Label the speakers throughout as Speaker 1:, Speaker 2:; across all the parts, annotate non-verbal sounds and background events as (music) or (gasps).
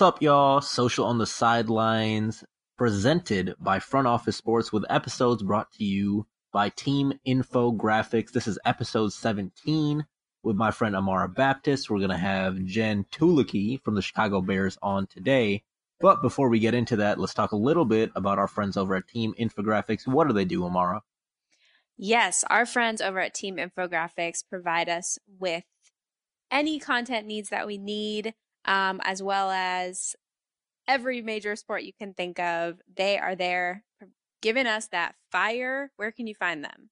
Speaker 1: What's up, y'all? Social on the Sidelines, presented by Front Office Sports, with episodes brought to you by Team Infographics. This is episode 17 with my friend Amara Baptist. We're going to have Jen Tulicki from the Chicago Bears on today. But before we get into that, let's talk a little bit about our friends over at Team Infographics. What do they do, Amara?
Speaker 2: Yes, our friends over at Team Infographics provide us with any content needs that we need um, as well as every major sport you can think of. They are there giving us that fire. Where can you find them?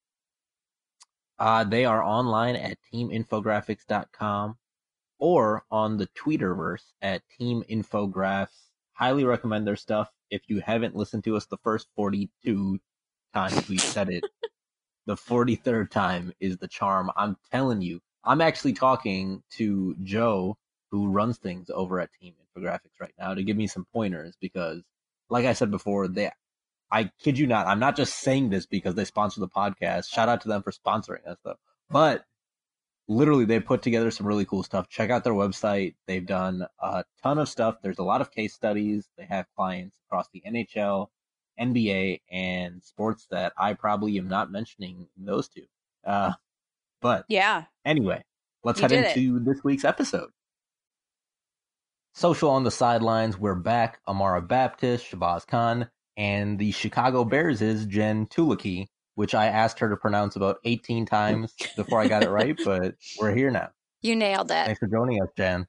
Speaker 1: Uh, they are online at teaminfographics.com or on the Twitterverse at Team Infographs. Highly recommend their stuff. If you haven't listened to us the first 42 times we said it, the 43rd time is the charm. I'm telling you, I'm actually talking to Joe who runs things over at Team Infographics right now to give me some pointers because, like I said before, they, I kid you not, I'm not just saying this because they sponsor the podcast. Shout out to them for sponsoring us though. But literally, they put together some really cool stuff. Check out their website. They've done a ton of stuff. There's a lot of case studies. They have clients across the NHL, NBA, and sports that I probably am not mentioning those two. Uh, but
Speaker 2: yeah.
Speaker 1: Anyway, let's head into it. this week's episode. Social on the sidelines, we're back. Amara Baptist, Shabazz Khan, and the Chicago Bears is Jen Tulicki, which I asked her to pronounce about 18 times before I got it right, (laughs) but we're here now.
Speaker 3: You nailed it.
Speaker 1: Thanks for joining us, Jen.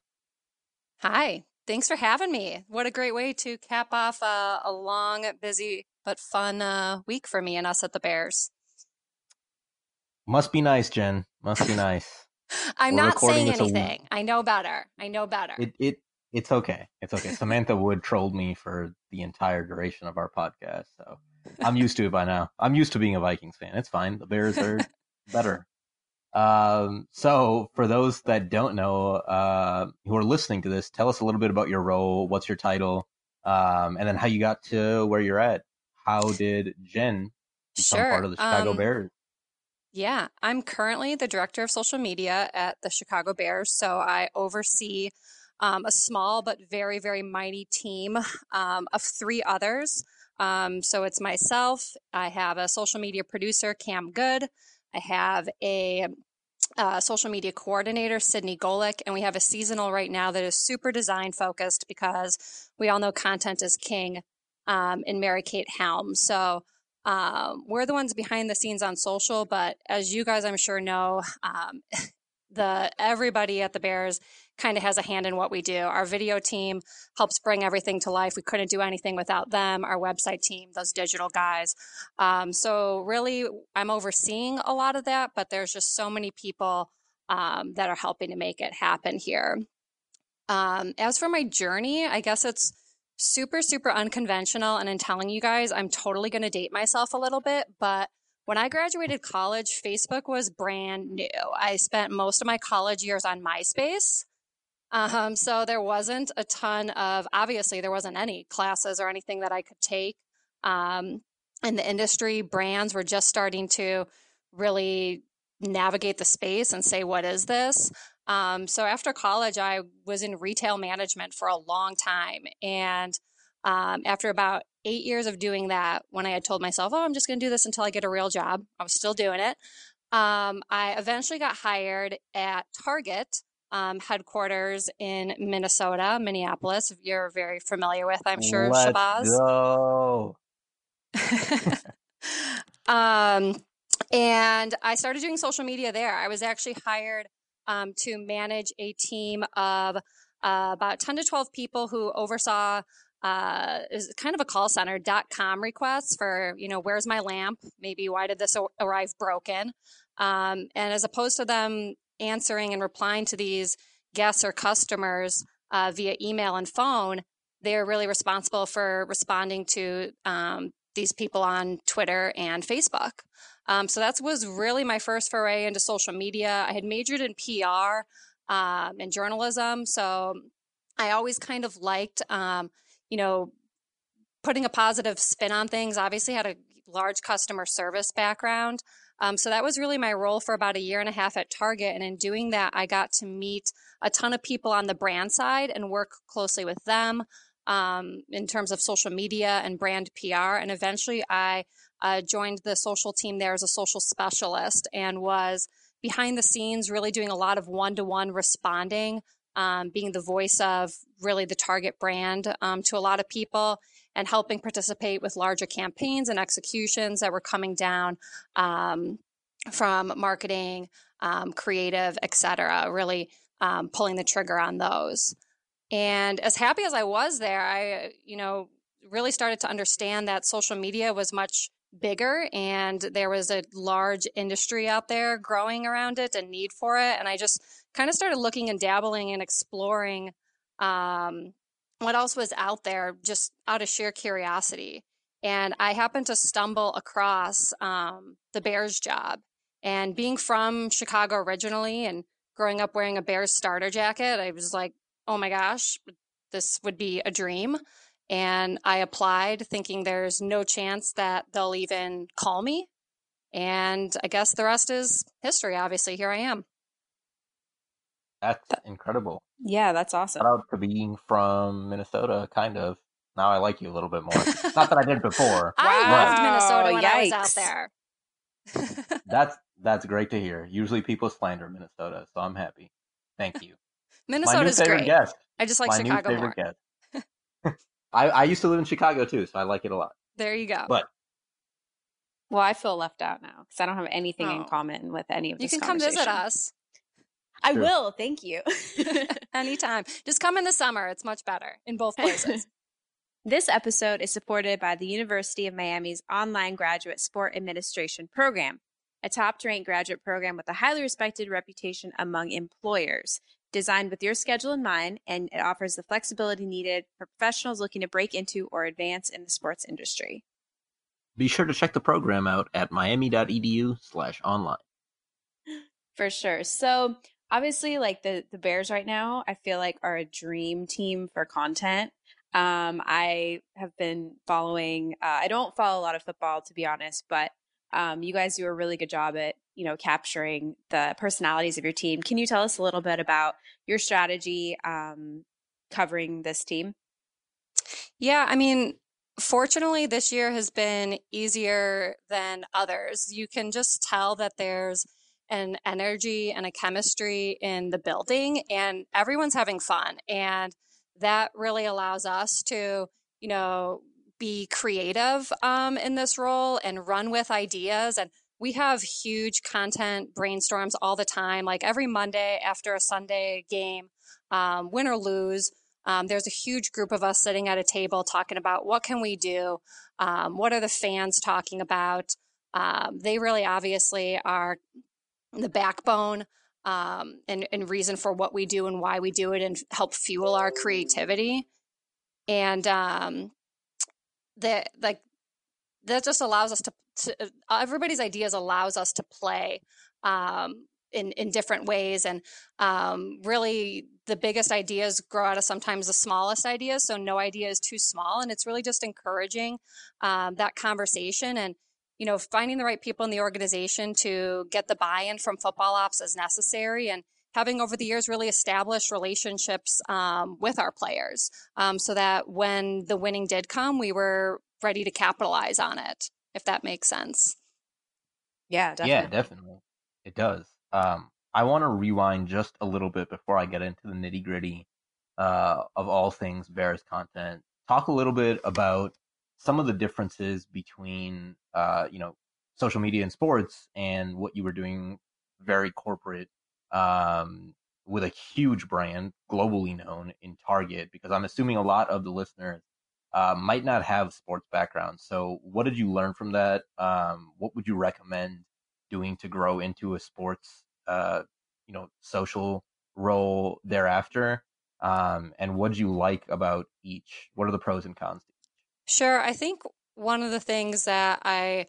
Speaker 3: Hi. Thanks for having me. What a great way to cap off a, a long, busy, but fun uh, week for me and us at the Bears.
Speaker 1: Must be nice, Jen. Must be nice. (laughs)
Speaker 3: I'm We're not saying anything. I know better. I know better.
Speaker 1: It, it it's okay. It's okay. Samantha Wood trolled me for the entire duration of our podcast, so I'm used to it by now. I'm used to being a Vikings fan. It's fine. The Bears are better. Um, so for those that don't know, uh, who are listening to this, tell us a little bit about your role. What's your title? Um, and then how you got to where you're at. How did Jen become sure. part of the Chicago um, Bears?
Speaker 3: Yeah, I'm currently the director of social media at the Chicago Bears. So I oversee um, a small but very, very mighty team um, of three others. Um, so it's myself. I have a social media producer, Cam Good. I have a uh, social media coordinator, Sydney Golick, and we have a seasonal right now that is super design focused because we all know content is king um, in Mary Kate Helm. So um, we're the ones behind the scenes on social, but as you guys I'm sure know, um, (laughs) the everybody at the Bears kind of has a hand in what we do. Our video team helps bring everything to life. We couldn't do anything without them. Our website team, those digital guys. Um, so really, I'm overseeing a lot of that, but there's just so many people um, that are helping to make it happen here. Um, as for my journey, I guess it's super, super unconventional. And in telling you guys, I'm totally going to date myself a little bit, but when I graduated college, Facebook was brand new. I spent most of my college years on MySpace. Um, so there wasn't a ton of, obviously, there wasn't any classes or anything that I could take. Um, in the industry, brands were just starting to really navigate the space and say, what is this? Um, so after college, I was in retail management for a long time. And um, after about eight years of doing that, when I had told myself, oh, I'm just going to do this until I get a real job, I was still doing it. Um, I eventually got hired at Target um, headquarters in Minnesota, Minneapolis. You're very familiar with, I'm sure,
Speaker 1: Let's
Speaker 3: Shabazz.
Speaker 1: Go. (laughs)
Speaker 3: um, and I started doing social media there. I was actually hired um, to manage a team of uh, about 10 to 12 people who oversaw uh, is kind of a call center dot com requests for you know where's my lamp maybe why did this arrive broken um, and as opposed to them answering and replying to these guests or customers uh, via email and phone they're really responsible for responding to um, these people on twitter and facebook um, so that was really my first foray into social media i had majored in pr um, and journalism so i always kind of liked um, you know, putting a positive spin on things. Obviously, had a large customer service background. Um, so that was really my role for about a year and a half at Target. And in doing that, I got to meet a ton of people on the brand side and work closely with them um, in terms of social media and brand PR. And eventually I uh, joined the social team there as a social specialist and was behind the scenes, really doing a lot of one to one responding, um, being the voice of really the target brand um, to a lot of people and helping participate with larger campaigns and executions that were coming down um, from marketing, um, creative, et cetera, really um, pulling the trigger on those. And as happy as I was there, I, you know, really started to understand that social media was much bigger and there was a large industry out there growing around it and need for it. And I just kind of started looking and dabbling and exploring um, what else was out there just out of sheer curiosity. And I happened to stumble across um, the Bears job. And being from Chicago originally and growing up wearing a Bears starter jacket, I was like, oh my gosh, this would be a dream. And I applied thinking there's no chance that they'll even call me. And I guess the rest is history. Obviously, here I am.
Speaker 1: That's incredible.
Speaker 2: Yeah, that's awesome.
Speaker 1: Shout out to being from Minnesota, kind of. Now I like you a little bit more. Not that I did (laughs) before.
Speaker 3: I loved Minnesota when Yikes. I was out there. (laughs)
Speaker 1: that's (laughs) that's great to hear. Usually people slander Minnesota, so I'm happy. Thank you.
Speaker 3: Minnesota's
Speaker 1: My new
Speaker 3: great.
Speaker 1: Guest.
Speaker 3: I just like
Speaker 1: My
Speaker 3: Chicago
Speaker 1: new
Speaker 3: more.
Speaker 1: guest. I, I used to live in Chicago too, so I like it a lot.
Speaker 3: There you go.
Speaker 1: But
Speaker 2: well, I feel left out now because I don't have anything
Speaker 3: Oh.
Speaker 2: in common with any of
Speaker 3: you
Speaker 2: this
Speaker 3: can come visit us
Speaker 2: I
Speaker 1: Sure.
Speaker 2: will. Thank you. (laughs)
Speaker 3: anytime. Just come in the summer. It's much better in both (laughs) places.
Speaker 2: This episode is supported by the University of Miami's online graduate sport administration program, a top ranked graduate program with a highly respected reputation among employers. Designed with your schedule in mind, and it offers the flexibility needed for professionals looking to break into or advance in the sports industry.
Speaker 1: be sure to check the program out at miami.edu slash online. (gasps)
Speaker 2: For sure. So obviously, like the the Bears right now, I feel like are a dream team for content. Um, I have been following. Uh, I don't follow a lot of football, to be honest, but um, you guys do a really good job at you know capturing the personalities of your team. Can you tell us a little bit about your strategy um, covering this team?
Speaker 3: Yeah, I mean, fortunately, this year has been easier than others. You can just tell that there's an energy and a chemistry in the building, and everyone's having fun. And that really allows us to, you know, be creative um, in this role and run with ideas. And we have huge content brainstorms all the time, like every Monday after a Sunday game, um, win or lose. Um, there's a huge group of us sitting at a table talking about what can we do, um, what are the fans talking about. Um, they really obviously are the backbone um, and, and reason for what we do and why we do it, and help fuel our creativity. And um, that like that just allows us to, to everybody's ideas allows us to play um, in in different ways. And um, really the biggest ideas grow out of sometimes the smallest ideas so no idea is too small. And it's really just encouraging um, that conversation. And you know finding the right people in the organization to get the buy-in from football ops as necessary and having over the years really established relationships um, with our players um, so that when the winning did come we were ready to capitalize on it if that makes sense
Speaker 2: Yeah,
Speaker 1: Yeah, definitely. It does. Um, I want to rewind just a little bit before I get into the nitty gritty uh, of all things Bears content. Talk a little bit about some of the differences between, uh, you know, social media and sports and what you were doing very corporate um, with a huge brand, globally known in Target, because I'm assuming a lot of the listeners uh, might not have sports backgrounds. So, what did you learn from that? Um, what would you recommend doing to grow into a sports, uh, you know, social role thereafter? Um, and what did you like about each? What are the pros and cons?
Speaker 3: Sure. I think one of the things that I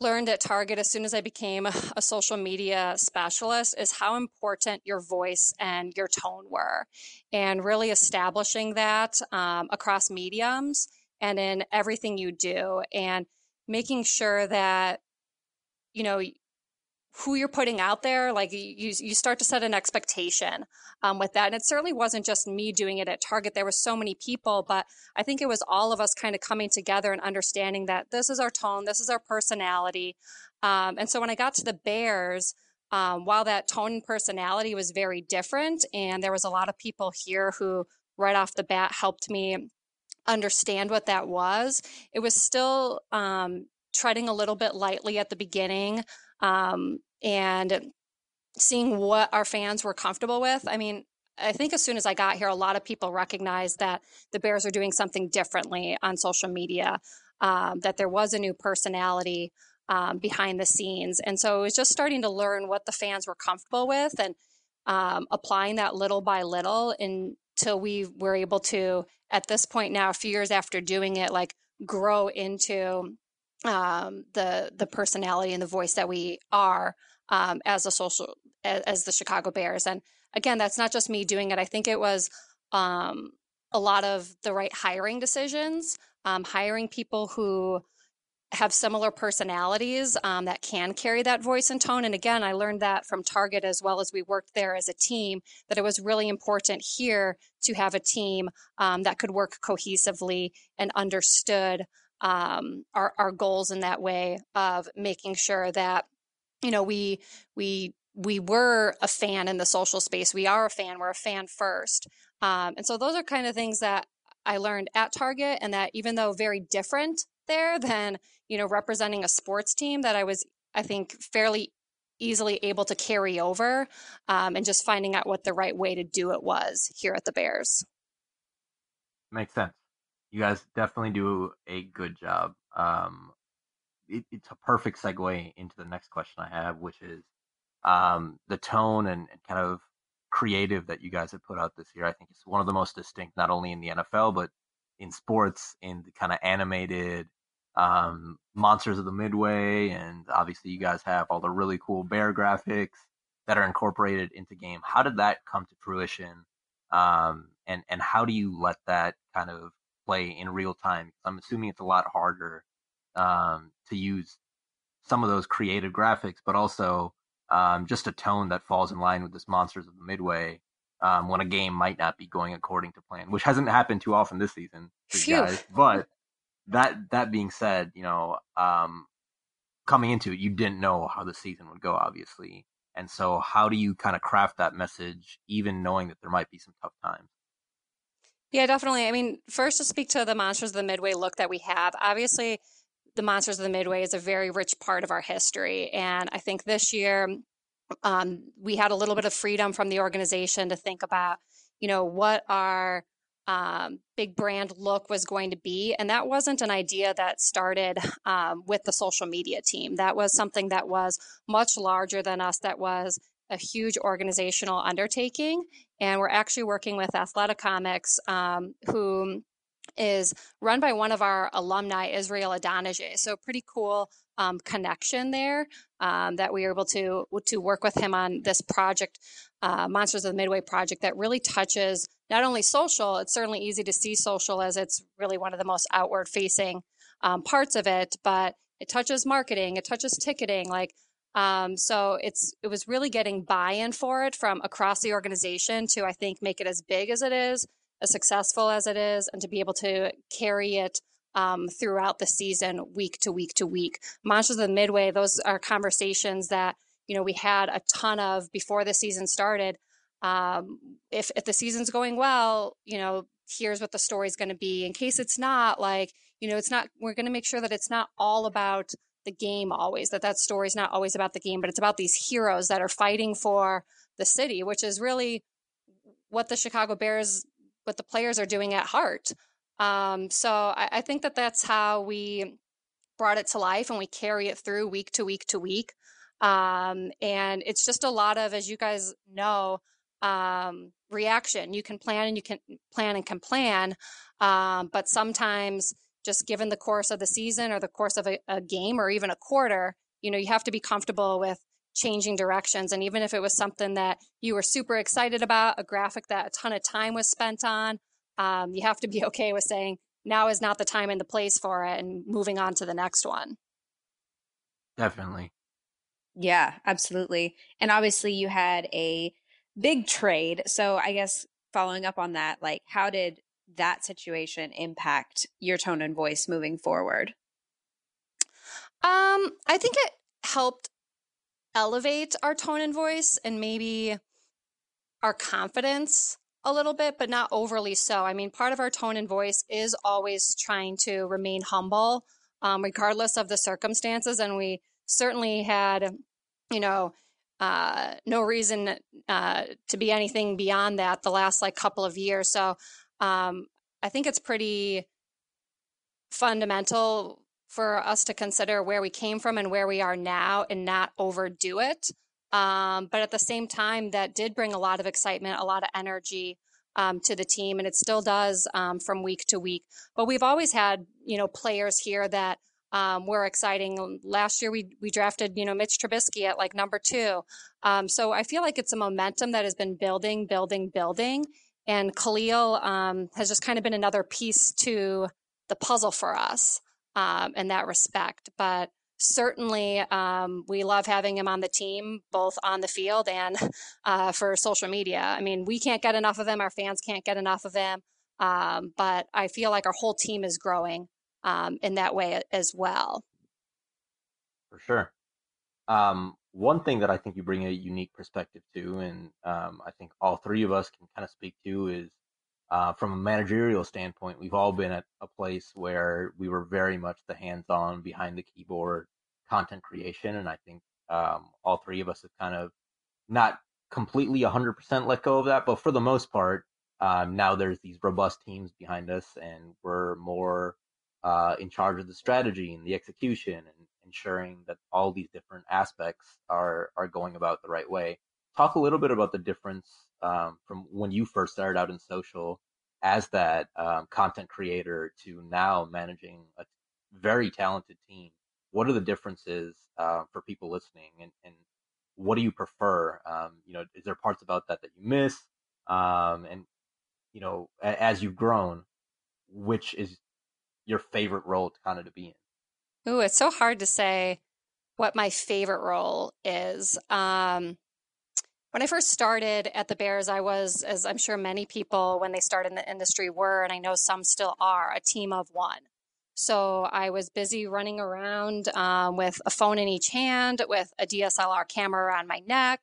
Speaker 3: learned at Target as soon as I became a social media specialist is how important your voice and your tone were, and really establishing that um, across mediums and in everything you do, and making sure that you know who you're putting out there, like you, you start to set an expectation um, with that. And it certainly wasn't just me doing it at Target. There were so many people, but I think it was all of us kind of coming together and understanding that this is our tone, this is our personality. Um, and so when I got to the Bears, um, while that tone and personality was very different, and there was a lot of people here who right off the bat helped me understand what that was, it was still um, treading a little bit lightly at the beginning um, and seeing what our fans were comfortable with. I mean, I think as soon as I got here, a lot of people recognized that the Bears are doing something differently on social media, um, that there was a new personality um, behind the scenes. And so it was just starting to learn what the fans were comfortable with and um, applying that little by little until we were able to, at this point now, a few years after doing it, like grow into um, the the personality and the voice that we are um, as a social as, as, the Chicago Bears. And again, that's not just me doing it. I think it was um, a lot of the right hiring decisions, um, hiring people who have similar personalities um, that can carry that voice and tone. And again, I learned that from Target as well as we worked there as a team, that it was really important here to have a team um, that could work cohesively and understood um, our, our goals in that way of making sure that you know we we we were a fan in the social space. We are a fan. We're a fan first. Um, and so those are kind of things that i learned at target and that even though very different there than you know representing a sports team that i was i think fairly easily able to carry over um, and just finding out what the right way to do it was here at the bears.
Speaker 1: Makes sense you guys definitely do a good job. Um, it, it's a perfect segue into the next question I have, which is um, the tone and, and, kind of creative that you guys have put out this year. I think it's one of the most distinct, not only in the NFL but in sports, in the kind of animated um, monsters of the Midway, and obviously you guys have all the really cool bear graphics that are incorporated into game. How did that come to fruition? Um, and and how do you let that kind of play in real time. I'm assuming it's a lot harder um, to use some of those creative graphics, but also um, just a tone that falls in line with this Monsters of the Midway um, when a game might not be going according to plan, which hasn't happened too often this season, guys. But that that being said, you know, um, coming into it, you didn't know how the season would go, obviously. And so, how do you kind of craft that message, even knowing that there might be some tough times?
Speaker 3: Yeah, definitely. I mean, first to speak to the Monsters of the Midway look that we have. Obviously, the Monsters of the Midway is a very rich part of our history. And I think this year um, we had a little bit of freedom from the organization to think about, you know, what our um, big brand look was going to be. And that wasn't an idea that started um, with the social media team. That was something that was much larger than us, that was a huge organizational undertaking. And we're actually working with Athletic Comics, um, who is run by one of our alumni, Israel Idonije. So pretty cool um, connection there um, that we were able to to work with him on this project, uh, Monsters of the Midway project, that really touches not only social. It's certainly easy to see social as it's really one of the most outward facing um, parts of it, but it touches marketing, it touches ticketing, like um, so it's it was really getting buy-in for it from across the organization to I think make it as big as it is, as successful as it is, and to be able to carry it um, throughout the season, week to week to week. Monsters of the Midway, those are conversations that you know we had a ton of before the season started. Um, if if the season's going well, you know, here's what the story's going to be. In case it's not, like you know, it's not. We're going to make sure that it's not all about the game always that that story is not always about the game but it's about these heroes that are fighting for the city which is really what the chicago bears what the players are doing at heart. Um, so I, I, think that that's how we brought it to life and we carry it through week to week to week. Um, and it's just a lot of as you guys know um, reaction. You can plan and you can plan and can plan um, but sometimes just given the course of the season or the course of a, a game or even a quarter, you know, you have to be comfortable with changing directions. And even if it was something that you were super excited about, a graphic that a ton of time was spent on, um, you have to be (laughs) okay with saying, now is not the time and the place for it and moving on to the next one.
Speaker 1: Definitely.
Speaker 2: Yeah, absolutely. And obviously, you had a big trade. So, I guess following up on that, like, how did that situation impact your tone and voice moving forward?
Speaker 3: Um, I think it helped elevate our tone and voice and maybe our confidence a little bit, but not overly so. I mean, part of our tone and voice is always trying to remain humble, um, regardless of the circumstances. And we certainly had, you know, uh, no reason uh, to be anything beyond that the last like couple of years. So um, I think it's pretty fundamental for us to consider where we came from and where we are now and not overdo it. Um, but at the same time, that did bring a lot of excitement, a lot of energy um, to the team, and it still does um, from week to week. But we've always had, you know, players here that um, were exciting. Last year, we we drafted, you know, Mitch Trubisky at like number two. Um, so I feel like it's a momentum that has been building, building, building, and Khalil um, has just kind of been another piece to the puzzle for us um, in that respect. But certainly, um, we love having him on the team, both on the field and (laughs) uh, for social media. I mean, we can't get enough of him. Our fans can't get enough of him. Um, but I feel like our whole team is growing um, in that way as well.
Speaker 1: For sure. Um, one thing that I think you bring a unique perspective to, and um, I think all three of us can kind of speak to, is uh, from a managerial standpoint, we've all been at a place where we were very much the hands-on, behind the keyboard content creation, and I think um, all three of us have kind of not completely 100% let go of that, but for the most part, um, now there's these robust teams behind us, and we're more uh, in charge of the strategy and the execution, and ensuring that all these different aspects are are going about the right way. Talk a little bit about the difference um, from when you first started out in social as that um, content creator to now managing a very talented team. What are the differences uh, for people listening, and, and what do you prefer? Um, you know, is there parts about that that you miss? Um, and you know, as you've grown, which is your favorite role to kind of to be
Speaker 3: in? Ooh, it's so hard to say what my favorite role is. Um, when I first started at the Bears, I was, as I'm sure many people when they start in the industry were, and I know some still are, a team of one. So I was busy running around um, with a phone in each hand, with a DSLR camera around my neck,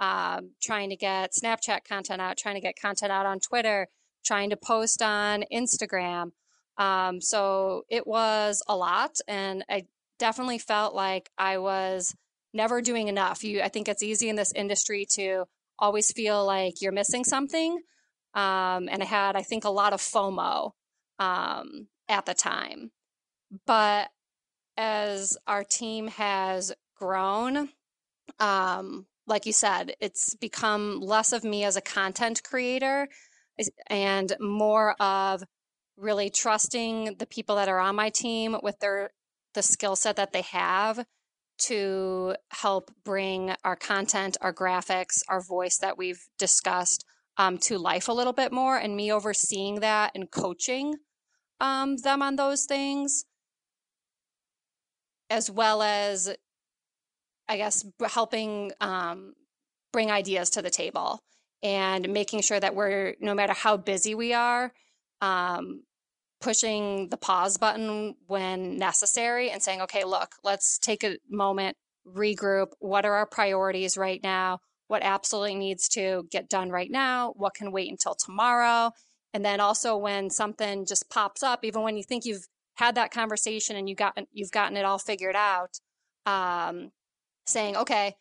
Speaker 3: um, trying to get Snapchat content out, trying to get content out on Twitter, trying to post on Instagram. Um, so it was a lot, and I definitely felt like I was never doing enough. You, I think it's easy in this industry to always feel like you're missing something. Um, and I had, I think, a lot of FOMO um, at the time. But as our team has grown, um, like you said, it's become less of me as a content creator and more of really trusting the people that are on my team with their the skill set that they have to help bring our content, our graphics, our voice that we've discussed um, to life a little bit more, and me overseeing that and coaching um, them on those things, as well as, I guess, helping um, bring ideas to the table and making sure that we're, no matter how busy we are, um, pushing the pause button when necessary and saying, okay, look, let's take a moment, regroup. What are our priorities right now? What absolutely needs to get done right now? What can wait until tomorrow? And then also when something just pops up, even when you think you've had that conversation and you got you've gotten it all figured out, um, saying, okay,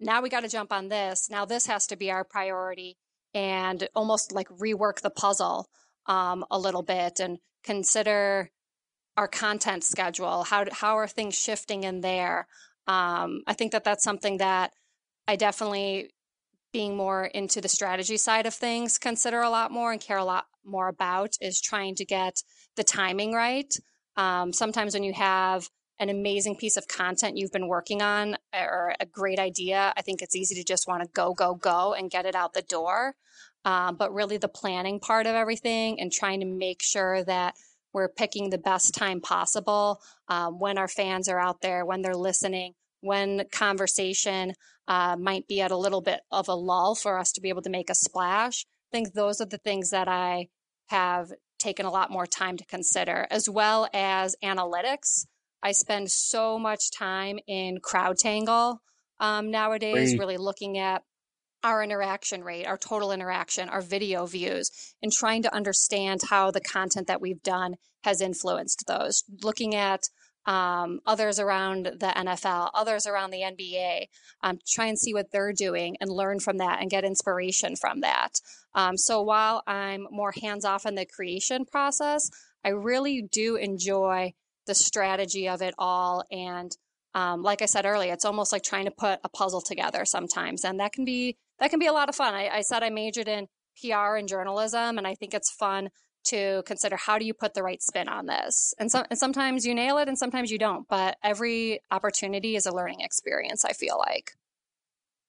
Speaker 3: now we got to jump on this. Now this has to be our priority, and almost like rework the puzzle um, a little bit and consider our content schedule. How how are things shifting in there? Um, I think that that's something that I definitely, being more into the strategy side of things, consider a lot more and care a lot more about is trying to get the timing right. Um, sometimes when you have an amazing piece of content you've been working on or a great idea, I think it's easy to just want to go, go, go and get it out the door. Um, but really the planning part of everything and trying to make sure that we're picking the best time possible um, when our fans are out there, when they're listening, when conversation uh, might be at a little bit of a lull for us to be able to make a splash. I think those are the things that I have taken a lot more time to consider, as well as analytics. I spend so much time in CrowdTangle um, nowadays, really looking at our interaction rate, our total interaction, our video views, and trying to understand how the content that we've done has influenced those. Looking at um, others around the NFL, others around the NBA, um, try and see what they're doing and learn from that and get inspiration from that. Um, so while I'm more hands off in the creation process, I really do enjoy the strategy of it all. And um, like I said earlier, it's almost like trying to put a puzzle together sometimes, and that can be that can be a lot of fun. I, I said I majored in PR and journalism, and I think it's fun to consider how do you put the right spin on this. And, so, and sometimes you nail it, and sometimes you don't. But every opportunity is a learning experience. I feel like.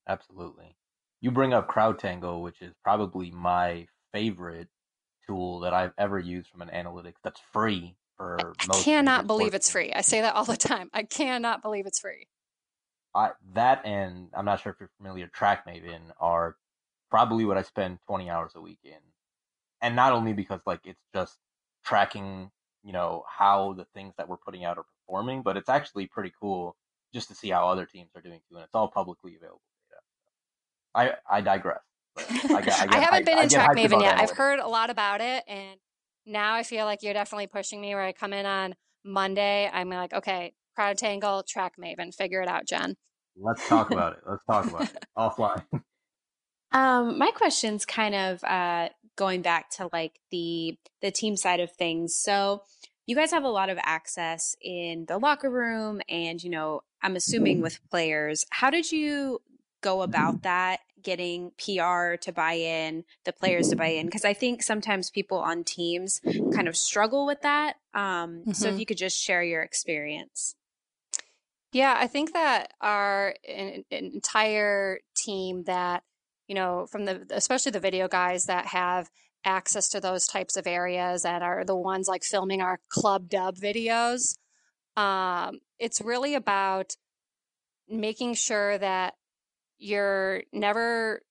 Speaker 1: Absolutely. You bring up CrowdTangle, which is probably my favorite tool that I've ever used from an analytics that's free for
Speaker 3: I cannot believe it's free. I say that all the time. I cannot believe it's free.
Speaker 1: I, that and I'm not sure if you're familiar, TrackMaven are probably what I spend 20 hours a week in. And not only because like it's just tracking, you know, how the things that we're putting out are performing, but it's actually pretty cool just to see how other teams are doing too. And it's all publicly available data. I, I digress.
Speaker 3: I, get, (laughs) I, get, I, haven't been in TrackMaven yet. I've heard a lot about it and now I feel like you're definitely pushing me where I come in on Monday. I'm like, okay, CrowdTangle, TrackMaven, figure it out, Jen.
Speaker 1: Let's talk about it. Let's talk about it (laughs) offline. (laughs)
Speaker 2: Um, my question's kind of uh, going back to like the the team side of things. So you guys have a lot of access in the locker room, and you know, I'm assuming with players. How did you go about that? getting PR to buy in, the players to buy in? Because I think sometimes people on teams kind of struggle with that. Um, mm-hmm. So if mm-hmm. you could just share your experience.
Speaker 3: Yeah, I think that our entire team that, you know, from the, especially the video guys that have access to those types of areas and are the ones like filming our club dub videos. Um, it's really about making sure that you're never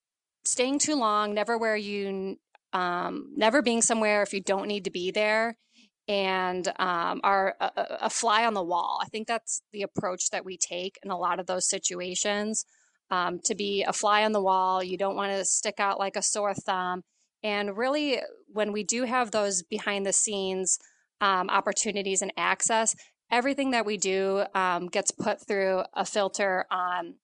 Speaker 3: staying too long, never where you, um, never being somewhere if you don't need to be there, and um, are a, a, fly on the wall. I think that's the approach that we take in a lot of those situations. Um, to be a fly on the wall, you don't want to stick out like a sore thumb. And really, when we do have those behind the scenes um, opportunities and access, everything that we do um, gets put through a filter on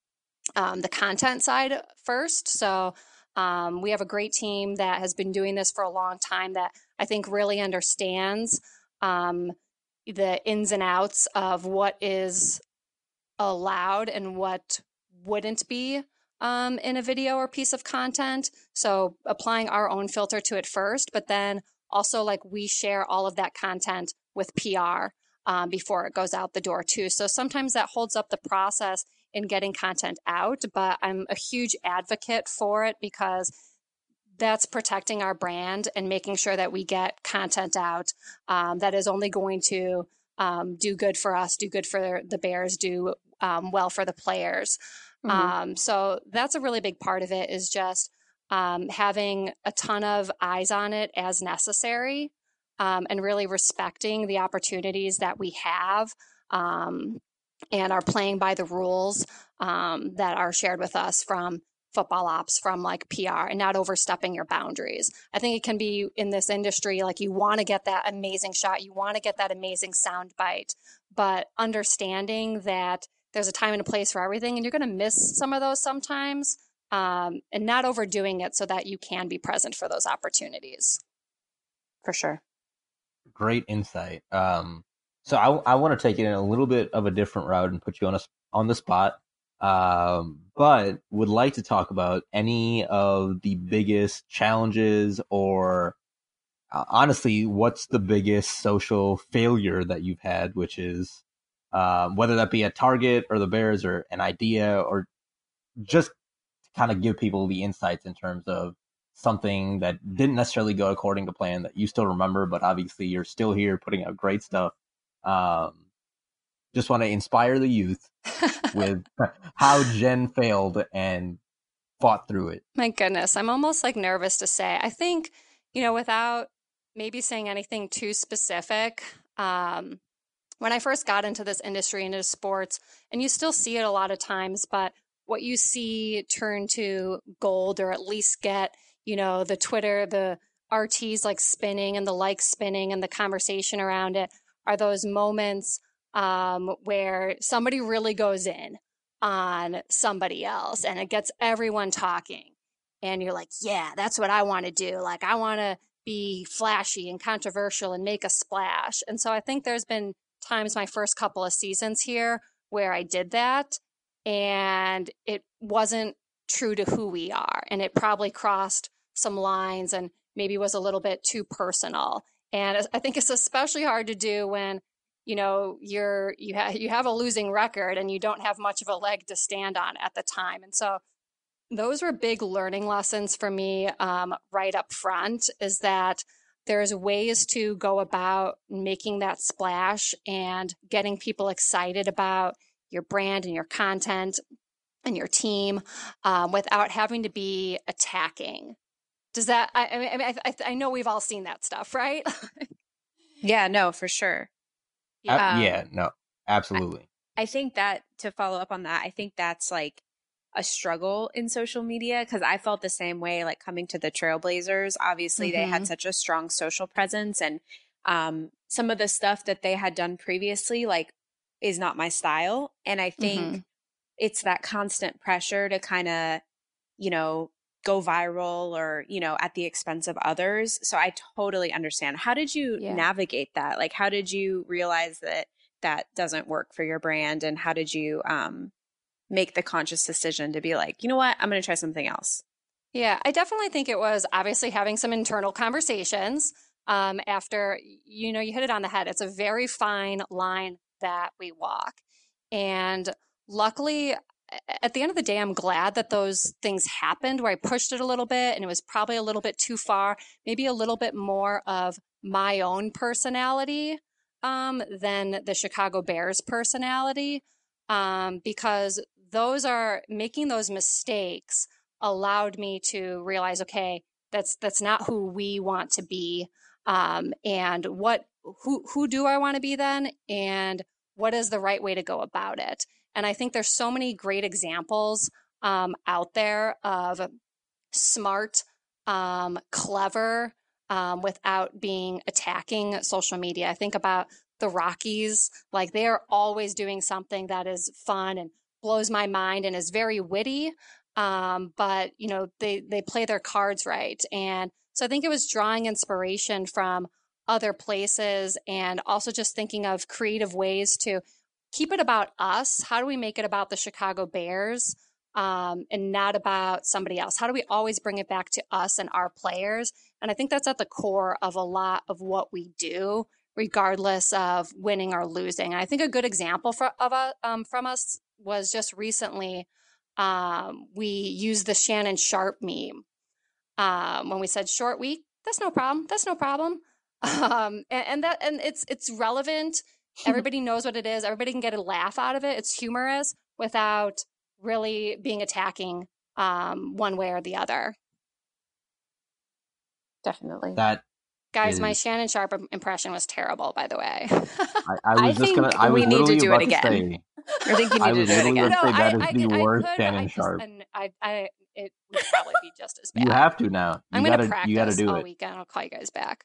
Speaker 3: um, the content side first. So um, we have a great team that has been doing this for a long time that I think really understands um, the ins and outs of what is allowed and what wouldn't be um, in a video or piece of content. So applying our own filter to it first, but then also like we share all of that content with PR um, before it goes out the door too. So sometimes that holds up the process in getting content out, but I'm a huge advocate for it because that's protecting our brand and making sure that we get content out um, that is only going to um, do good for us, do good for the Bears, do um, well for the players. Mm-hmm. Um, so that's a really big part of it is just um, having a ton of eyes on it as necessary um, and really respecting the opportunities that we have um, and are playing by the rules um, that are shared with us from football ops from like PR and not overstepping your boundaries. I think it can be in this industry like you want to get that amazing shot, you want to get that amazing sound bite, but understanding that there's a time and a place for everything and you're going to miss some of those sometimes um, and not overdoing it so that you can be present for those opportunities.
Speaker 2: For sure.
Speaker 1: Great insight. Um, so I, I want to take it in a little bit of a different route and put you on a, on the spot. Um, but would like to talk about any of the biggest challenges or uh, honestly, what's the biggest social failure that you've had, which is um, whether that be a Target or the Bears or an idea or just kind of give people the insights in terms of something that didn't necessarily go according to plan that you still remember, but obviously you're still here putting out great stuff. Um, just want to inspire the youth with (laughs) how Jen failed and fought through it.
Speaker 3: My goodness, I'm almost like nervous to say. I think, you know, without maybe saying anything too specific, um, when I first got into this industry, into sports, and you still see it a lot of times, but what you see turn to gold or at least get, you know, the Twitter, the RTs like spinning and the likes spinning and the conversation around it are those moments um, where somebody really goes in on somebody else and it gets everyone talking. And you're like, yeah, that's what I want to do. Like, I want to be flashy and controversial and make a splash. And so I think there's been times my first couple of seasons here where I did that and it wasn't true to who we are. And it probably crossed some lines and maybe was a little bit too personal. And I think it's especially hard to do when you know you're you have you have a losing record and you don't have much of a leg to stand on at the time. And so those were big learning lessons for me um, right up front is that there's ways to go about making that splash and getting people excited about your brand and your content and your team um, without having to be attacking. Does that i, I mean I, I know we've all seen that stuff right? (laughs)
Speaker 2: Yeah no for sure
Speaker 1: yeah, um, yeah no, absolutely.
Speaker 2: I, I think that to follow up on that, I think that's like a struggle in social media because I felt the same way like coming to the Trailblazers. Obviously, mm-hmm. they had mm-hmm. such a strong social presence and um, some of the stuff that they had done previously like is not my style and I think mm-hmm. it's that constant pressure to kind of you know go viral or you know at the expense of others so i totally understand. How did you yeah. navigate that? Like how did you realize that that doesn't work for your brand and how did you um make the conscious decision to be like you know what? I'm going to try something else.
Speaker 3: Yeah i definitely think it was obviously having some internal conversations um after you know you hit it on the head. It's a very fine line that we walk and luckily at the end of the day, I'm glad that those things happened where I pushed it a little bit and it was probably a little bit too far, maybe a little bit more of my own personality um, than the Chicago Bears personality, um, because those are making those mistakes allowed me to realize, okay, that's that's not who we want to be, um, and what who who do I want to be then, and what is the right way to go about it. And I think there's so many great examples um, out there of smart, um, clever, um, without being attacking social media. I think about the Rockies, like they are always doing something that is fun and blows my mind and is very witty. Um, but you know, they they play their cards right, and so I think it was drawing inspiration from other places and also just thinking of creative ways to keep it about us. How do we make it about the Chicago Bears um, and not about somebody else? How do we always bring it back to us and our players? And I think that's at the core of a lot of what we do, regardless of winning or losing. I think a good example for, of a, um, from us was just recently um, we used the Shannon Sharpe meme um, when we said short week. That's no problem. That's no problem. (laughs) Um, and, and that and it's it's relevant (laughs) Everybody knows what it is. Everybody can get a laugh out of it. It's humorous without really being attacking um, one way or the other. Definitely.
Speaker 1: That
Speaker 3: guys, is... my Shannon Sharpe impression was terrible. By the way,
Speaker 1: I, I was (laughs) I just gonna. I we need to do it again. Say, (laughs)
Speaker 2: I think you need to do it again.
Speaker 1: No, say that I, is the worst could, Shannon Sharpe.
Speaker 3: I, I, it would probably be just as bad.
Speaker 1: You have to now. You
Speaker 3: I'm
Speaker 1: going
Speaker 3: to practice
Speaker 1: you gotta do
Speaker 3: all
Speaker 1: it.
Speaker 3: weekend. I'll call you guys back.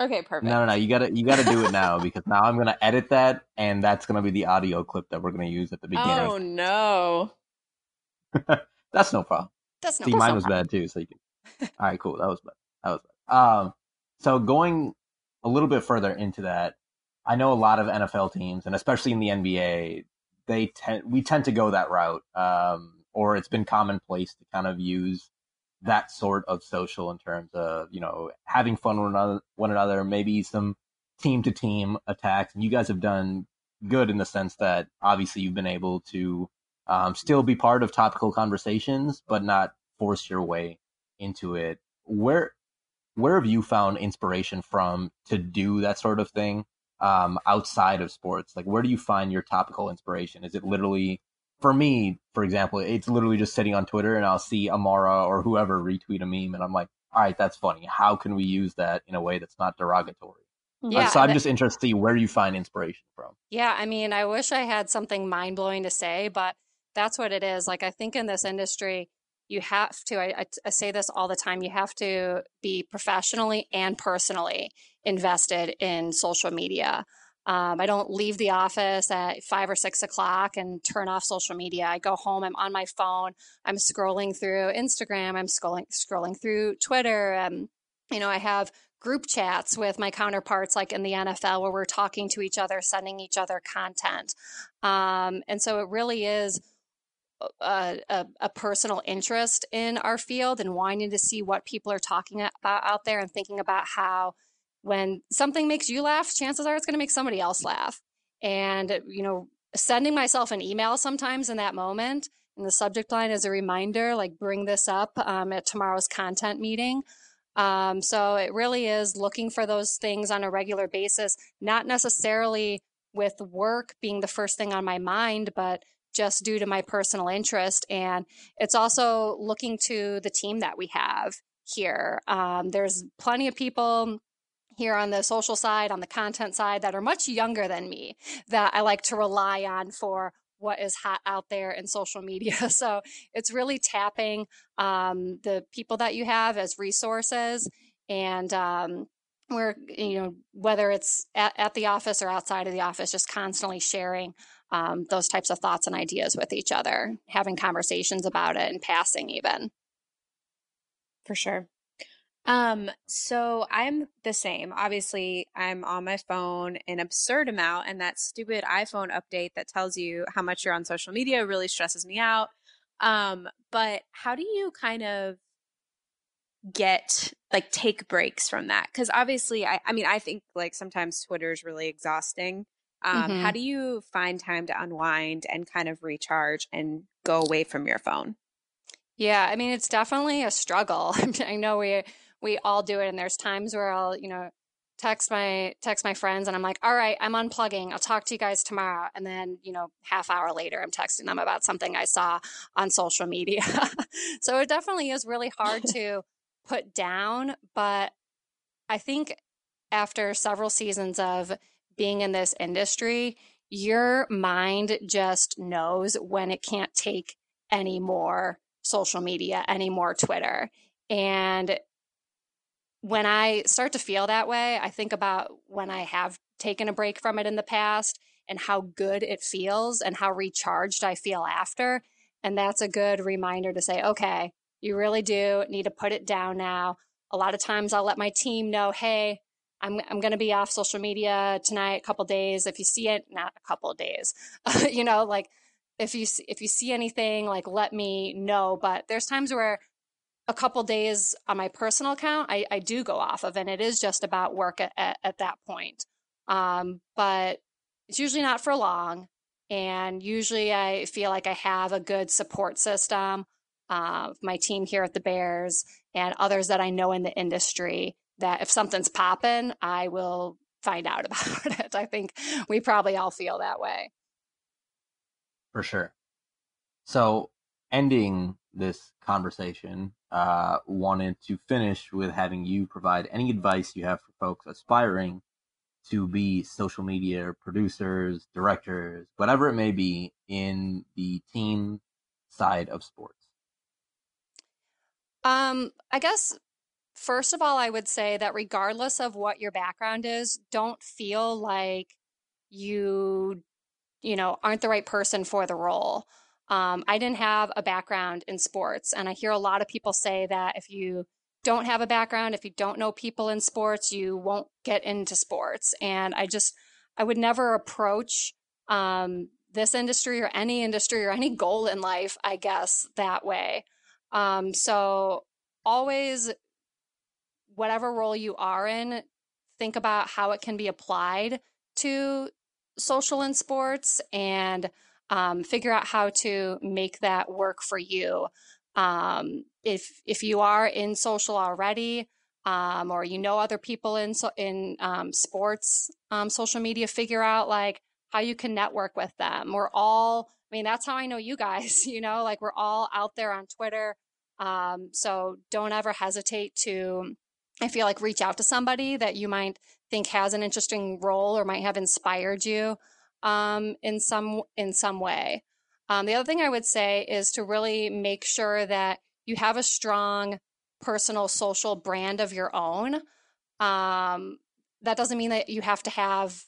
Speaker 2: Okay, perfect.
Speaker 1: No, no, no. You gotta, you gotta do it now (laughs) because now I'm gonna edit that, and that's gonna be the audio clip that we're gonna use at the beginning.
Speaker 2: Oh no. (laughs)
Speaker 1: that's no problem.
Speaker 3: That's no.
Speaker 1: See, mine was bad too. So you can. All right, cool. That was bad. That was bad. Um, so going a little bit further into that, I know a lot of NFL teams, and especially in the NBA, they tend we tend to go that route. Um, or it's been commonplace to kind of use that sort of social in terms of you know having fun with one another, maybe some team to team attacks and you guys have done good in the sense that obviously you've been able to um, still be part of topical conversations but not force your way into it where where have you found inspiration from to do that sort of thing um, outside of sports? Like, where do you find your topical inspiration? Is it literally, for me, for example, it's literally just sitting on Twitter and I'll see Amara or whoever retweet a meme and I'm like, all right, that's funny. How can we use that in a way that's not derogatory? Yeah, uh, so I'm just interested to see where you find inspiration from.
Speaker 3: Yeah, I mean, I wish I had something mind blowing to say, but that's what it is. Like, I think in this industry, you have to, I, I, say this all the time, you have to be professionally and personally invested in social media. Um, I don't leave the office at five or six o'clock and turn off social media. I go home, I'm on my phone, I'm scrolling through Instagram, I'm scrolling, scrolling through Twitter. Um, you know, I have group chats with my counterparts like in the NFL where we're talking to each other, sending each other content. Um, and so it really is a, a, a, personal interest in our field and wanting to see what people are talking about out there and thinking about how when something makes you laugh, chances are it's going to make somebody else laugh. And, you know, sending myself an email sometimes in that moment and the subject line as a reminder, like bring this up um, at tomorrow's content meeting. Um, so it really is looking for those things on a regular basis, not necessarily with work being the first thing on my mind, but just due to my personal interest. And it's also looking to the team that we have here. Um, there's plenty of people here on the social side, on the content side, that are much younger than me that I like to rely on for what is hot out there in social media. (laughs) So it's really tapping um, the people that you have as resources and um, we're you know whether it's at, at, the office or outside of the office just constantly sharing um, those types of thoughts and ideas with each other, having conversations about it and passing even.
Speaker 2: For sure. Um, so I'm the same. Obviously, I'm on my phone an absurd amount, and that stupid iPhone update that tells you how much you're on social media really stresses me out. Um, but how do you kind of get like take breaks from that? Because obviously, I, I mean, I think like sometimes Twitter is really exhausting. Um, mm-hmm. How do you find time to unwind and kind of recharge and go away from your phone?
Speaker 3: Yeah, I mean, it's definitely a struggle. (laughs) I know we we all do it, and there's times where I'll, you know, text my text my friends and I'm like, all right, I'm unplugging. I'll talk to you guys tomorrow. And then, you know, half hour later I'm texting them about something I saw on social media. (laughs) so it definitely is really hard (laughs) to put down, but I think after several seasons of being in this industry, your mind just knows when it can't take any more social media, any more Twitter. And when I start to feel that way, I think about when I have taken a break from it in the past and how good it feels and how recharged I feel after. And that's a good reminder to say, okay, you really do need to put it down now. A lot of times I'll let my team know, hey, I'm I'm going to be off social media tonight, a couple days. If you see it, not a couple days, (laughs) you know, like if you if you see anything, like let me know. But there's times where a couple days on my personal account, I, I do go off of, and it is just about work at, at, at that point. Um, but it's usually not for long, and usually I feel like I have a good support system. Uh, my team here at the Bears and others that I know in the industry that if something's popping, I will find out (laughs) about it. I think we probably all feel that way.
Speaker 1: For sure. So, ending this conversation, uh, wanted to finish with having you provide any advice you have for folks aspiring to be social media producers, directors, whatever it may be in the team side of sports.
Speaker 3: Um, I guess First of all, I would say that regardless of what your background is, don't feel like you, you know, aren't the right person for the role. Um, I didn't have a background in sports, and I hear a lot of people say that if you don't have a background, if you don't know people in sports, you won't get into sports. And I just, I would never approach um, this industry or any industry or any goal in life, I guess, that way. Um, so always whatever role you are in, think about how it can be applied to social and sports and um, figure out how to make that work for you. Um, if if you are in social already, um, or you know other people in so, in um, sports um, social media, figure out like how you can network with them. We're all, I mean, that's how I know you guys. (laughs) You know, like we're all out there on Twitter. Um, so don't ever hesitate to. I feel like reach out to somebody that you might think has an interesting role or might have inspired you um, in some in some way. Um, the other thing I would say is to really make sure that you have a strong personal social brand of your own. Um, that doesn't mean that you have to have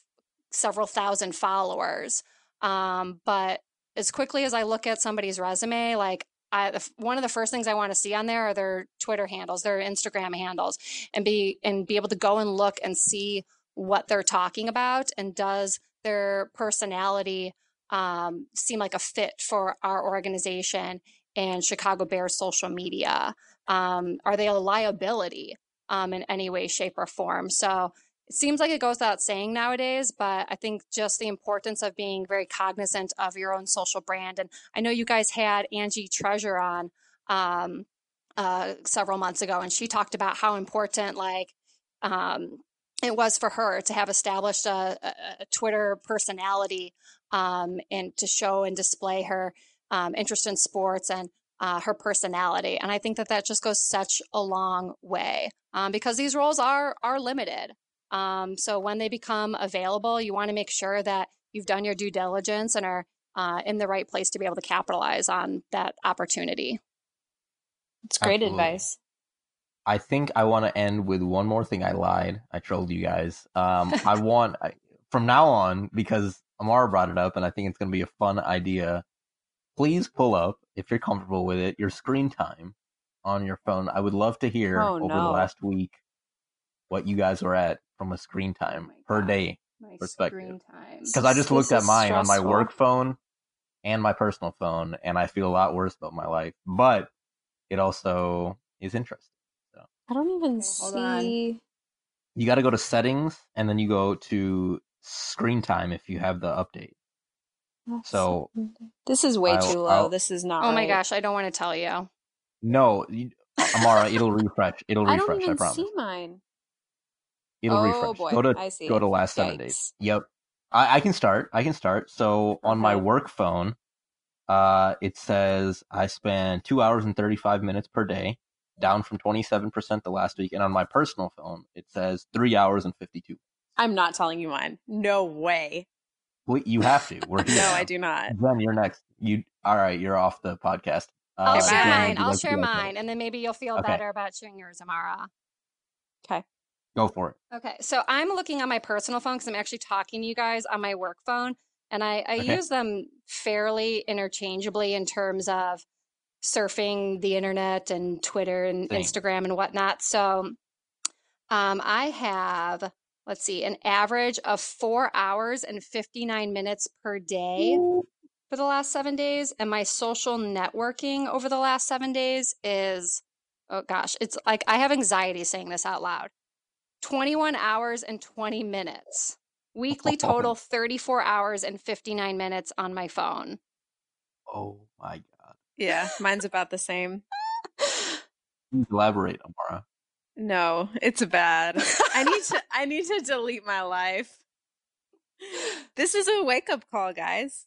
Speaker 3: several thousand followers. Um, but as quickly as I look at somebody's resume, like I, one of the first things I want to see on there are their Twitter handles, their Instagram handles, and be and be able to go and look and see what they're talking about, and does their personality um, seem like a fit for our organization and Chicago Bears social media? Um, are they a liability um, in any way, shape, or form? So it seems like it goes without saying nowadays, but I think just the importance of being very cognizant of your own social brand. And I know you guys had Angie Treasure on um, uh, several months ago, and she talked about how important, like, um, it was for her to have established a, a, a Twitter personality um, and to show and display her um, interest in sports and uh, her personality. And I think that that just goes such a long way um, because these roles are are limited. Um, so when they become available, you want to make sure that you've done your due diligence and are uh, in the right place to be able to capitalize on that opportunity.
Speaker 2: It's great Absolutely. advice.
Speaker 1: I think I want to end with one more thing. I lied. I trolled you guys. Um, (laughs) I want from now on because Amara brought it up, and I think it's going to be a fun idea please pull up, if you're comfortable with it, your screen time on your phone. I would love to hear oh, over no. the last week what you guys were at from a screen time oh per God. day my perspective. Because I just this looked at mine stressful. on my work phone and my personal phone, and I feel a lot worse about my life. But it also is interesting. So.
Speaker 2: I don't even okay, see.
Speaker 1: You got to go to settings, and then you go to screen time if you have the update. So
Speaker 2: this is way I'll, too low. I'll, this is not.
Speaker 3: Oh
Speaker 2: right.
Speaker 3: my gosh, I don't want to tell you.
Speaker 1: No, Amara, it'll refresh. It'll refresh. I don't even I promise.
Speaker 2: see mine.
Speaker 1: It'll oh, refresh. Boy. Go to I see. go to last Yikes. seven days. Yep. I, I can start. I can start. So on my work phone, uh, it says I spend two hours and thirty five minutes per day, down from twenty seven percent the last week. And on my personal phone, it says three hours and fifty two.
Speaker 2: I'm not telling you mine. No way.
Speaker 1: Wait, you have to. We're (laughs) here.
Speaker 2: no, I do not.
Speaker 1: Jen, you're next. You all right? You're off the podcast.
Speaker 3: Uh, I'll share mine. I'll share mine, and then maybe you'll feel okay. better about sharing yours, Amara.
Speaker 2: Okay.
Speaker 1: Go for it.
Speaker 3: Okay, so I'm looking on my personal phone because I'm actually talking to you guys on my work phone, and I, I okay. use them fairly interchangeably in terms of surfing the internet and Twitter and Same. Instagram and whatnot. So um, I have let's see, an average of four hours and 59 minutes per day for the last seven days. And my social networking over the last seven days is, oh gosh, it's like I have anxiety saying this out loud 21 hours and 20 minutes. Weekly (laughs) total 34 hours and 59 minutes on my phone.
Speaker 1: Oh my.
Speaker 2: Yeah, mine's about the same.
Speaker 1: Elaborate, Amara.
Speaker 2: No, it's bad. I need to I need to delete my life. This is a wake up call, guys.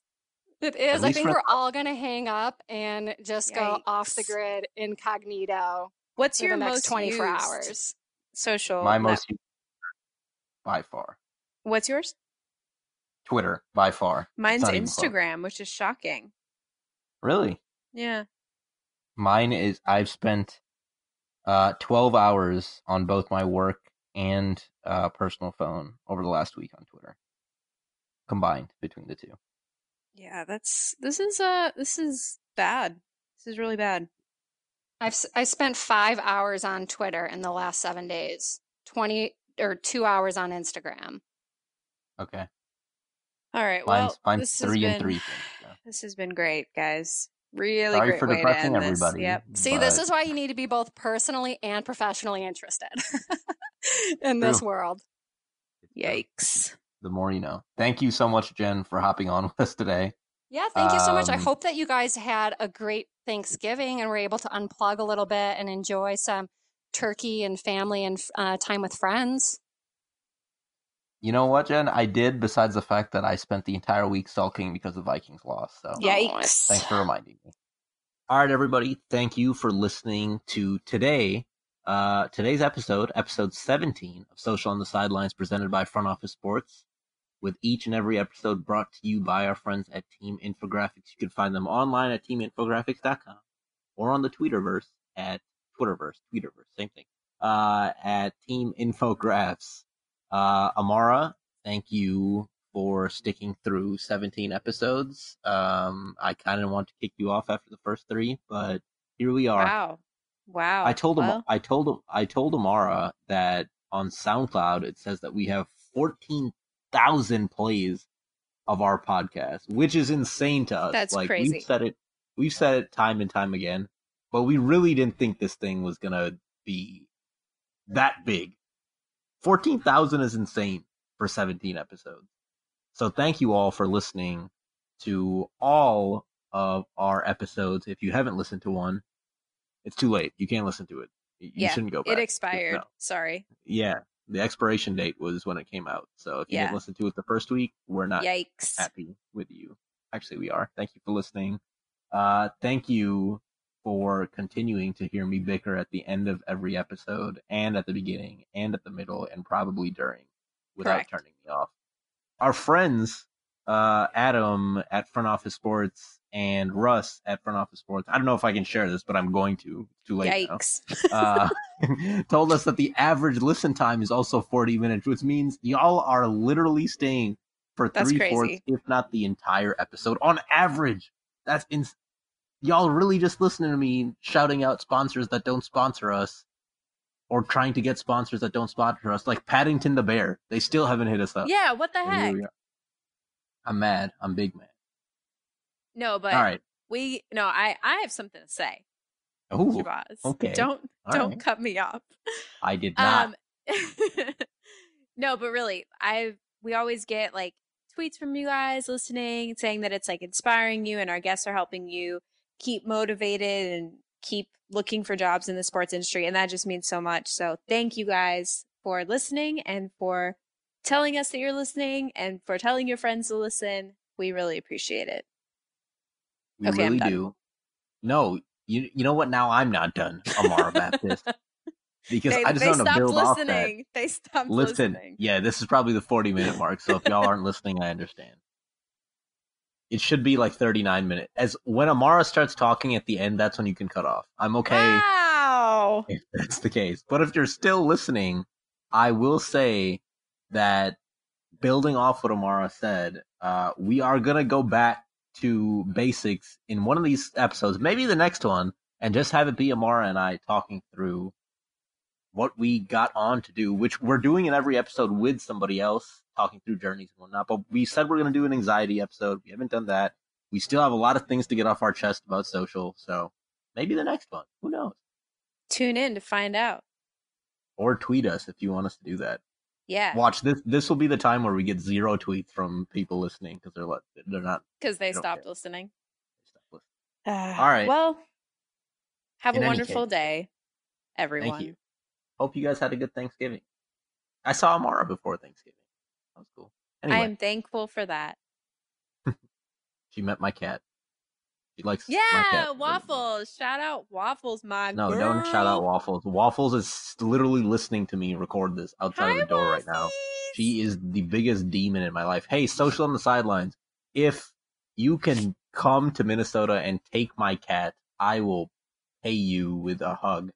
Speaker 3: It is. I think we're all gonna hang up and just Yikes. go off the grid incognito.
Speaker 2: What's your
Speaker 3: next
Speaker 2: most 24 hours? Social.
Speaker 1: My most by far.
Speaker 2: What's yours?
Speaker 1: Twitter, by far.
Speaker 2: Mine's Instagram, which is shocking.
Speaker 1: Really?
Speaker 2: Yeah.
Speaker 1: Mine is I've spent uh, 12 hours on both my work and uh, personal phone over the last week on Twitter, combined between the two.
Speaker 2: Yeah, that's this is uh this is bad. This is really bad.
Speaker 3: I've I spent five hours on Twitter in the last seven days. Twenty or two hours on Instagram.
Speaker 1: Okay.
Speaker 2: All right. Mine's, well, mine's this three and been, three. Things, (sighs) This has been great, guys. Really Sorry great for way depressing to end everybody. This. Yep.
Speaker 3: See, this is why you need to be both personally and professionally interested (laughs) in this world.
Speaker 2: Yikes.
Speaker 1: The more you know. Thank you so much, Jen, for hopping on (laughs) with us today.
Speaker 3: Yeah, thank you so much. I um, hope that you guys had a great Thanksgiving and were able to unplug a little bit and enjoy some turkey and family and uh, time with friends.
Speaker 1: You know what, Jen? I did. Besides the fact that I spent the entire week sulking because the Vikings lost. So
Speaker 2: Yikes.
Speaker 1: thanks for reminding me. All right, everybody. Thank you for listening to today. Uh, today's episode, episode 17 of Social on the Sidelines, presented by Front Office Sports. With each and every episode brought to you by our friends at Team Infographics. You can find them online at teaminfographics.com or on the Twitterverse at Twitterverse, Twitterverse, same thing. Uh, at Team Infographs. Uh, Amara, thank you for sticking through 17 episodes. Um, I kind of want to kick you off after the first three, but here we are.
Speaker 2: Wow. Wow.
Speaker 1: I told him,
Speaker 2: Well,
Speaker 1: I told him, I told Amara that on SoundCloud it says that we have 14,000 plays of our podcast, which is insane to us.
Speaker 2: That's
Speaker 1: like
Speaker 2: crazy.
Speaker 1: we've said it, we've said it time and time again, but we really didn't think this thing was gonna be that big. 14,000 is insane for 17 episodes. So thank you all for listening to all of our episodes. If you haven't listened to one, it's too late. You can't listen to it. You
Speaker 2: Yeah,
Speaker 1: shouldn't go back.
Speaker 2: it expired.
Speaker 1: No.
Speaker 2: Sorry.
Speaker 1: Yeah, the expiration date was when it came out. So if you
Speaker 2: Yeah.
Speaker 1: didn't listen to it the first week, we're not
Speaker 2: Yikes.
Speaker 1: happy with you. Actually, we are. Thank you for listening. Uh, thank you for continuing to hear me bicker at the end of every episode and at the beginning and at the middle and probably during without
Speaker 2: Correct.
Speaker 1: turning me off. Our friends, uh, Adam at Front Office Sports and Russ at Front Office Sports. I don't know if I can share this, but I'm going to. Too late now
Speaker 2: Yikes.
Speaker 1: uh, (laughs) told us that the average listen time is also 40 minutes, which means y'all are literally staying for
Speaker 2: That's
Speaker 1: three fourths, if not the entire episode on average. That's ins- y'all really just listening to me shouting out sponsors that don't sponsor us or trying to get sponsors that don't sponsor us, like Paddington the Bear. They still haven't hit us up.
Speaker 2: yeah, what the heck?
Speaker 1: I'm mad. I'm big mad.
Speaker 2: No, but
Speaker 1: All right.
Speaker 2: we no, I I have something to say. Shabazz.
Speaker 1: okay.
Speaker 2: Don't
Speaker 1: All
Speaker 2: don't
Speaker 1: right.
Speaker 2: cut me off.
Speaker 1: I did not.
Speaker 2: Um (laughs) No, but really, I we always get like tweets from you guys listening saying that it's like inspiring you and our guests are helping you keep motivated and keep looking for jobs in the sports industry and that just means so much. So, thank you guys for listening and for telling us that you're listening and for telling your friends to listen. We really appreciate it.
Speaker 1: We
Speaker 2: Okay,
Speaker 1: really do. No, you you know what? Now I'm not done, Amara Baptist, (laughs) because
Speaker 2: they
Speaker 1: I just
Speaker 2: they
Speaker 1: want to
Speaker 2: stopped
Speaker 1: build off that.
Speaker 2: listening. They stopped
Speaker 1: Listen,
Speaker 2: listening.
Speaker 1: yeah, this is probably the 40 minute mark. So if y'all aren't listening, I understand. It should be like 39 minutes. As when Amara starts talking at the end, that's when you can cut off. I'm okay
Speaker 2: Wow. (laughs)
Speaker 1: if that's the case. But if you're still listening, I will say that building off what Amara said, uh, we are gonna go back to basics in one of these episodes, maybe the next one, and just have it be Amara and I talking through what we got on to do, which we're doing in every episode with somebody else, talking through journeys and whatnot. But we said we're gonna do an anxiety episode. We haven't done that. We still have a lot of things to get off our chest about social, so maybe the next one. Who knows?
Speaker 2: Tune in to find out.
Speaker 1: or tweet us if you want us to do that.
Speaker 2: Yeah.
Speaker 1: Watch this. This will be the time where we get zero tweets from people listening because they're like they're not.
Speaker 2: because they
Speaker 1: don't
Speaker 2: stopped
Speaker 1: care.
Speaker 2: listening.
Speaker 1: All ah.
Speaker 2: All
Speaker 1: right.
Speaker 2: Well, have
Speaker 1: In
Speaker 2: a wonderful
Speaker 1: case,
Speaker 2: day, everyone.
Speaker 1: Thank you. Hope you guys had a good Thanksgiving. I saw Amara before Thanksgiving. That was cool. Anyway,
Speaker 2: I am thankful for that. (laughs)
Speaker 1: she met my cat. She likes my
Speaker 2: Yeah, waffles. Shout out waffles, my
Speaker 1: No,
Speaker 2: girl.
Speaker 1: don't shout out Waffles. Waffles is literally listening to me record this outside of
Speaker 2: Hi,
Speaker 1: the door right now.
Speaker 2: Waffles.
Speaker 1: She is the biggest demon in my life. Hey, (laughs) social on the sidelines. If you can come to Minnesota and take my cat, I will pay you with a hug.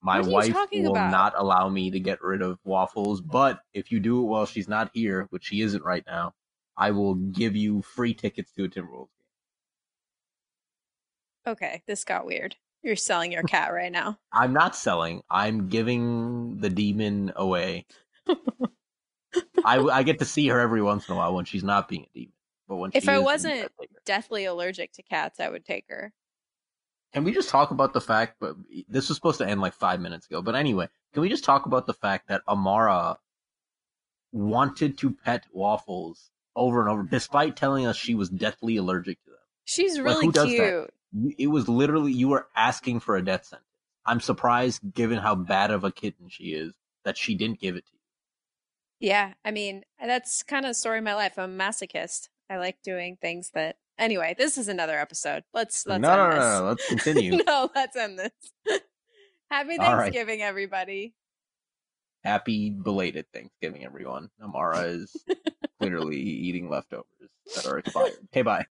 Speaker 1: My
Speaker 2: What are you
Speaker 1: wife will
Speaker 2: about?
Speaker 1: not allow me to get rid of waffles, but if you do it while she's not here, which she isn't right now, I will give you free tickets to a Timberwolves game.
Speaker 2: Okay, this got weird. You're selling your cat right now. (laughs)
Speaker 1: I'm not selling. I'm giving the demon away. I, I get to see her every once in a while when she's not being a demon. But when
Speaker 2: If I wasn't-
Speaker 1: you gotta take her.
Speaker 2: Deathly allergic to cats, I would take her.
Speaker 1: Can we just talk about the fact? But this was supposed to end like five minutes ago. But anyway, can we just talk about the fact that Amara wanted to pet waffles over and over, despite telling us she was deathly allergic to them?
Speaker 2: She's
Speaker 1: Like,
Speaker 2: really
Speaker 1: who does that?
Speaker 2: cute.
Speaker 1: It was literally you were asking for a death sentence. I'm surprised, given how bad of a kitten she is, that she didn't give it to you.
Speaker 2: Yeah, I mean, that's kind of the story of my life. I'm a masochist. I like doing things that. Anyway, this is another episode. Let's let's
Speaker 1: no, no, no, no, Let's (laughs) continue.
Speaker 2: no, let's end this. (laughs) Happy
Speaker 1: All right.
Speaker 2: Thanksgiving, everybody.
Speaker 1: Happy belated Thanksgiving, everyone. Amara is (laughs) clearly eating leftovers that are expired. Okay, bye.